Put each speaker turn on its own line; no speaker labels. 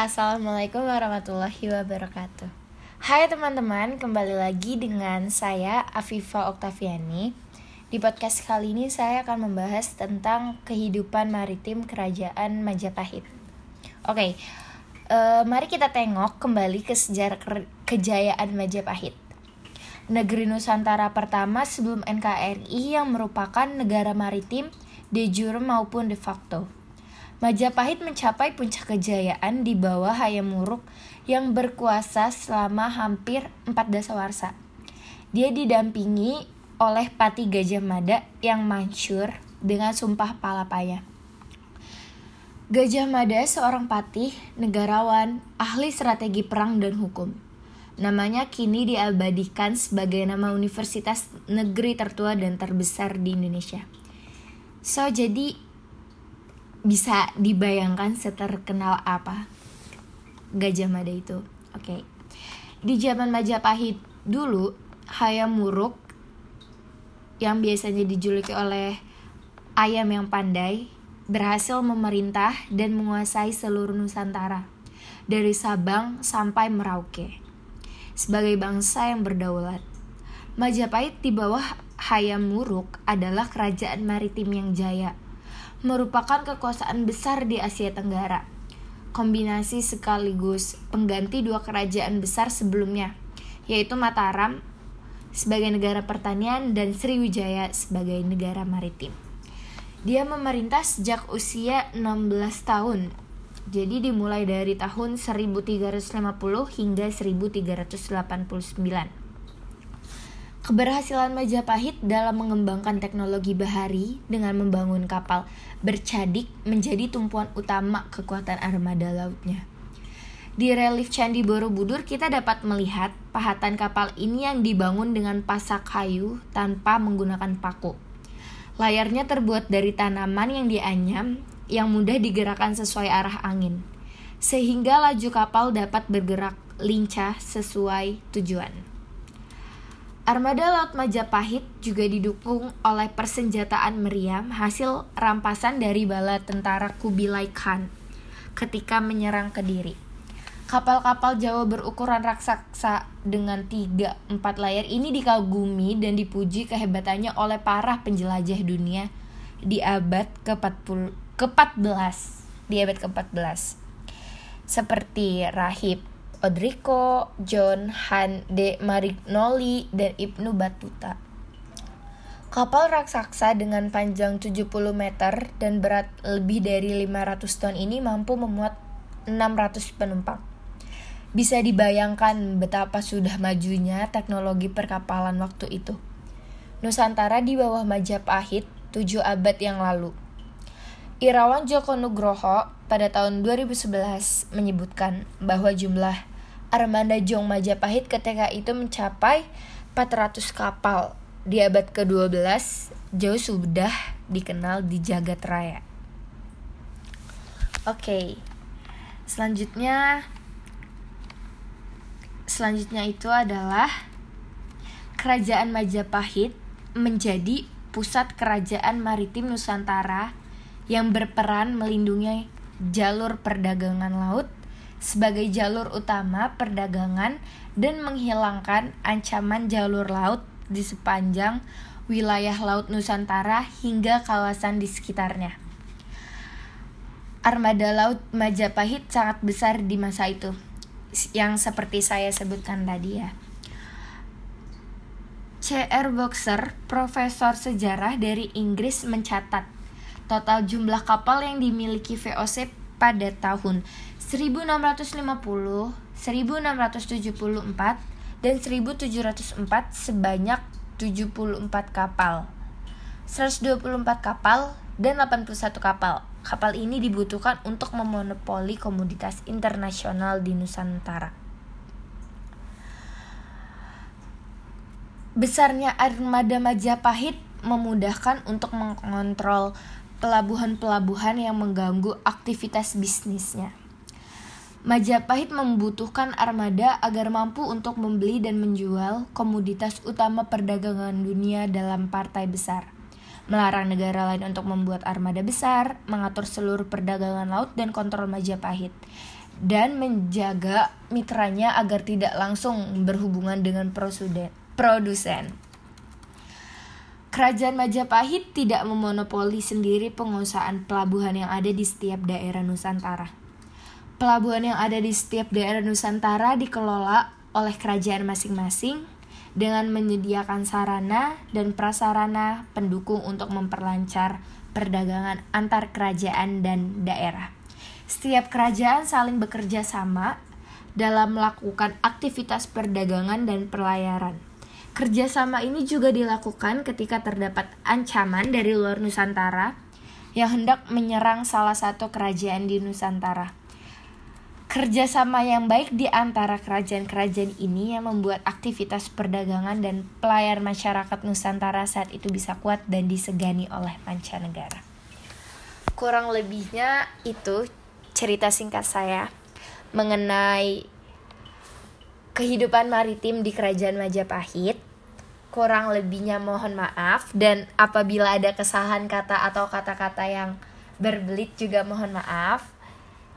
Assalamualaikum warahmatullahi wabarakatuh. Hai teman-teman, kembali lagi dengan saya Afifa Oktaviani. Di podcast kali ini saya akan membahas tentang kehidupan maritim kerajaan Majapahit. Oke, uh, mari kita tengok kembali ke sejarah ke kejayaan Majapahit. Negeri Nusantara pertama sebelum NKRI yang merupakan negara maritim de jure maupun de facto Majapahit mencapai puncak kejayaan di bawah Hayam Wuruk yang berkuasa selama hampir empat dasawarsa. Dia didampingi oleh Pati Gajah Mada yang masyur dengan sumpah palapaya. Gajah Mada seorang patih, negarawan, ahli strategi perang dan hukum. Namanya kini diabadikan sebagai nama universitas negeri tertua dan terbesar di Indonesia. So, jadi bisa dibayangkan seterkenal apa Gajah Mada itu. Oke. Okay. Di zaman Majapahit dulu, Hayam Wuruk yang biasanya dijuluki oleh ayam yang pandai berhasil memerintah dan menguasai seluruh Nusantara dari Sabang sampai Merauke. Sebagai bangsa yang berdaulat, Majapahit di bawah Hayam Wuruk adalah kerajaan maritim yang jaya merupakan kekuasaan besar di Asia Tenggara. Kombinasi sekaligus pengganti dua kerajaan besar sebelumnya, yaitu Mataram sebagai negara pertanian dan Sriwijaya sebagai negara maritim. Dia memerintah sejak usia 16 tahun. Jadi dimulai dari tahun 1350 hingga 1389. Keberhasilan Majapahit dalam mengembangkan teknologi bahari dengan membangun kapal bercadik menjadi tumpuan utama kekuatan armada lautnya. Di relief Candi Borobudur kita dapat melihat pahatan kapal ini yang dibangun dengan pasak kayu tanpa menggunakan paku. Layarnya terbuat dari tanaman yang dianyam yang mudah digerakkan sesuai arah angin, sehingga laju kapal dapat bergerak lincah sesuai tujuan. Armada Laut Majapahit juga didukung oleh persenjataan meriam hasil rampasan dari bala tentara Kubilai Khan ketika menyerang Kediri. Kapal-kapal Jawa berukuran raksasa dengan 3-4 layar ini dikagumi dan dipuji kehebatannya oleh para penjelajah dunia di abad ke-14 di abad ke-14 seperti Rahib Odrico, John, Han, De Marignoli, dan Ibnu Batuta. Kapal raksasa dengan panjang 70 meter dan berat lebih dari 500 ton ini mampu memuat 600 penumpang. Bisa dibayangkan betapa sudah majunya teknologi perkapalan waktu itu. Nusantara di bawah Majapahit 7 abad yang lalu. Irawan Joko Nugroho pada tahun 2011 menyebutkan bahwa jumlah armada Jong Majapahit ketika itu mencapai 400 kapal. Di abad ke-12, jauh sudah dikenal di jagat raya. Oke. Okay. Selanjutnya selanjutnya itu adalah Kerajaan Majapahit menjadi pusat kerajaan maritim Nusantara yang berperan melindungi jalur perdagangan laut sebagai jalur utama perdagangan dan menghilangkan ancaman jalur laut di sepanjang wilayah Laut Nusantara hingga kawasan di sekitarnya. Armada laut Majapahit sangat besar di masa itu, yang seperti saya sebutkan tadi ya. C.R. Boxer, profesor sejarah dari Inggris mencatat total jumlah kapal yang dimiliki VOC pada tahun 1650, 1674, dan 1704 sebanyak 74 kapal. 124 kapal dan 81 kapal. Kapal ini dibutuhkan untuk memonopoli komoditas internasional di Nusantara. Besarnya armada Majapahit memudahkan untuk mengontrol pelabuhan-pelabuhan yang mengganggu aktivitas bisnisnya. Majapahit membutuhkan armada agar mampu untuk membeli dan menjual komoditas utama perdagangan dunia dalam partai besar. Melarang negara lain untuk membuat armada besar, mengatur seluruh perdagangan laut dan kontrol Majapahit. dan menjaga mitranya agar tidak langsung berhubungan dengan produsen. Kerajaan Majapahit tidak memonopoli sendiri pengusahaan pelabuhan yang ada di setiap daerah Nusantara. Pelabuhan yang ada di setiap daerah Nusantara dikelola oleh kerajaan masing-masing dengan menyediakan sarana dan prasarana pendukung untuk memperlancar perdagangan antar kerajaan dan daerah. Setiap kerajaan saling bekerja sama dalam melakukan aktivitas perdagangan dan pelayaran Kerjasama ini juga dilakukan ketika terdapat ancaman dari luar Nusantara yang hendak menyerang salah satu kerajaan di Nusantara. Kerjasama yang baik di antara kerajaan-kerajaan ini yang membuat aktivitas perdagangan dan pelayan masyarakat Nusantara saat itu bisa kuat dan disegani oleh mancanegara. Kurang lebihnya itu cerita singkat saya mengenai kehidupan maritim di Kerajaan Majapahit. Kurang lebihnya mohon maaf dan apabila ada kesalahan kata atau kata-kata yang berbelit juga mohon maaf.